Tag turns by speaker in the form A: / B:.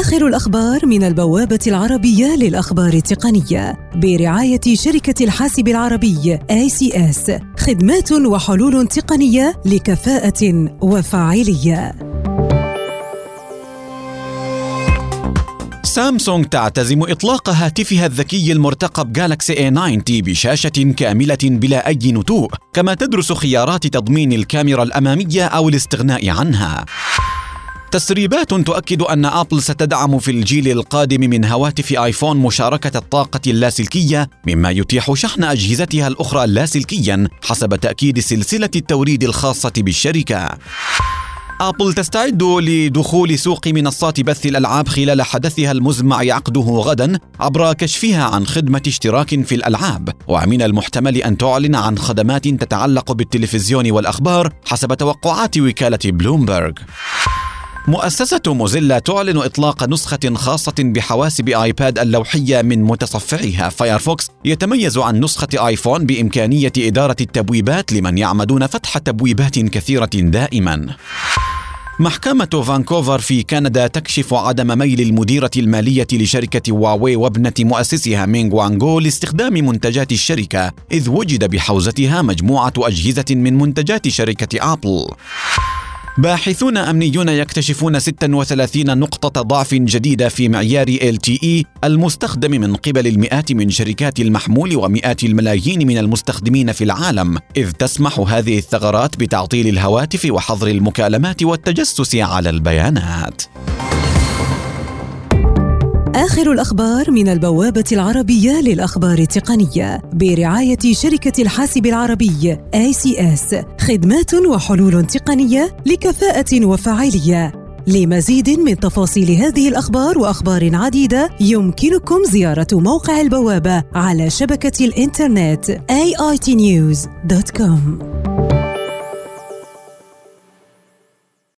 A: آخر الأخبار من البوابة العربية للأخبار التقنية برعاية شركة الحاسب العربي ACS خدمات وحلول تقنية لكفاءة وفاعلية.
B: سامسونج تعتزم إطلاق هاتفها الذكي المرتقب جالكسي A90 بشاشة كاملة بلا أي نتوء كما تدرس خيارات تضمين الكاميرا الأمامية أو الاستغناء عنها. تسريبات تؤكد أن أبل ستدعم في الجيل القادم من هواتف آيفون مشاركة الطاقة اللاسلكية مما يتيح شحن أجهزتها الأخرى لاسلكيا حسب تأكيد سلسلة التوريد الخاصة بالشركة. أبل تستعد لدخول سوق منصات بث الألعاب خلال حدثها المزمع عقده غدا عبر كشفها عن خدمة اشتراك في الألعاب ومن المحتمل أن تعلن عن خدمات تتعلق بالتلفزيون والأخبار حسب توقعات وكالة بلومبرغ. مؤسسة موزيلا تعلن إطلاق نسخة خاصة بحواسب آيباد اللوحية من متصفحها. فايرفوكس يتميز عن نسخة آيفون بإمكانية إدارة التبويبات لمن يعمدون فتح تبويبات كثيرة دائما. محكمة فانكوفر في كندا تكشف عدم ميل المديرة المالية لشركة هواوي وابنة مؤسسها مينغ وانغو لاستخدام منتجات الشركة إذ وجد بحوزتها مجموعة أجهزة من منتجات شركة أبل. باحثون أمنيون يكتشفون 36 نقطة ضعف جديدة في معيار LTE المستخدم من قبل المئات من شركات المحمول ومئات الملايين من المستخدمين في العالم، إذ تسمح هذه الثغرات بتعطيل الهواتف وحظر المكالمات والتجسس على البيانات.
A: آخر الأخبار من البوابة العربية للأخبار التقنية برعاية شركة الحاسب العربي ACS خدمات وحلول تقنية لكفاءة وفاعلية. لمزيد من تفاصيل هذه الأخبار وأخبار عديدة يمكنكم زيارة موقع البوابة على شبكة الإنترنت aitnews.com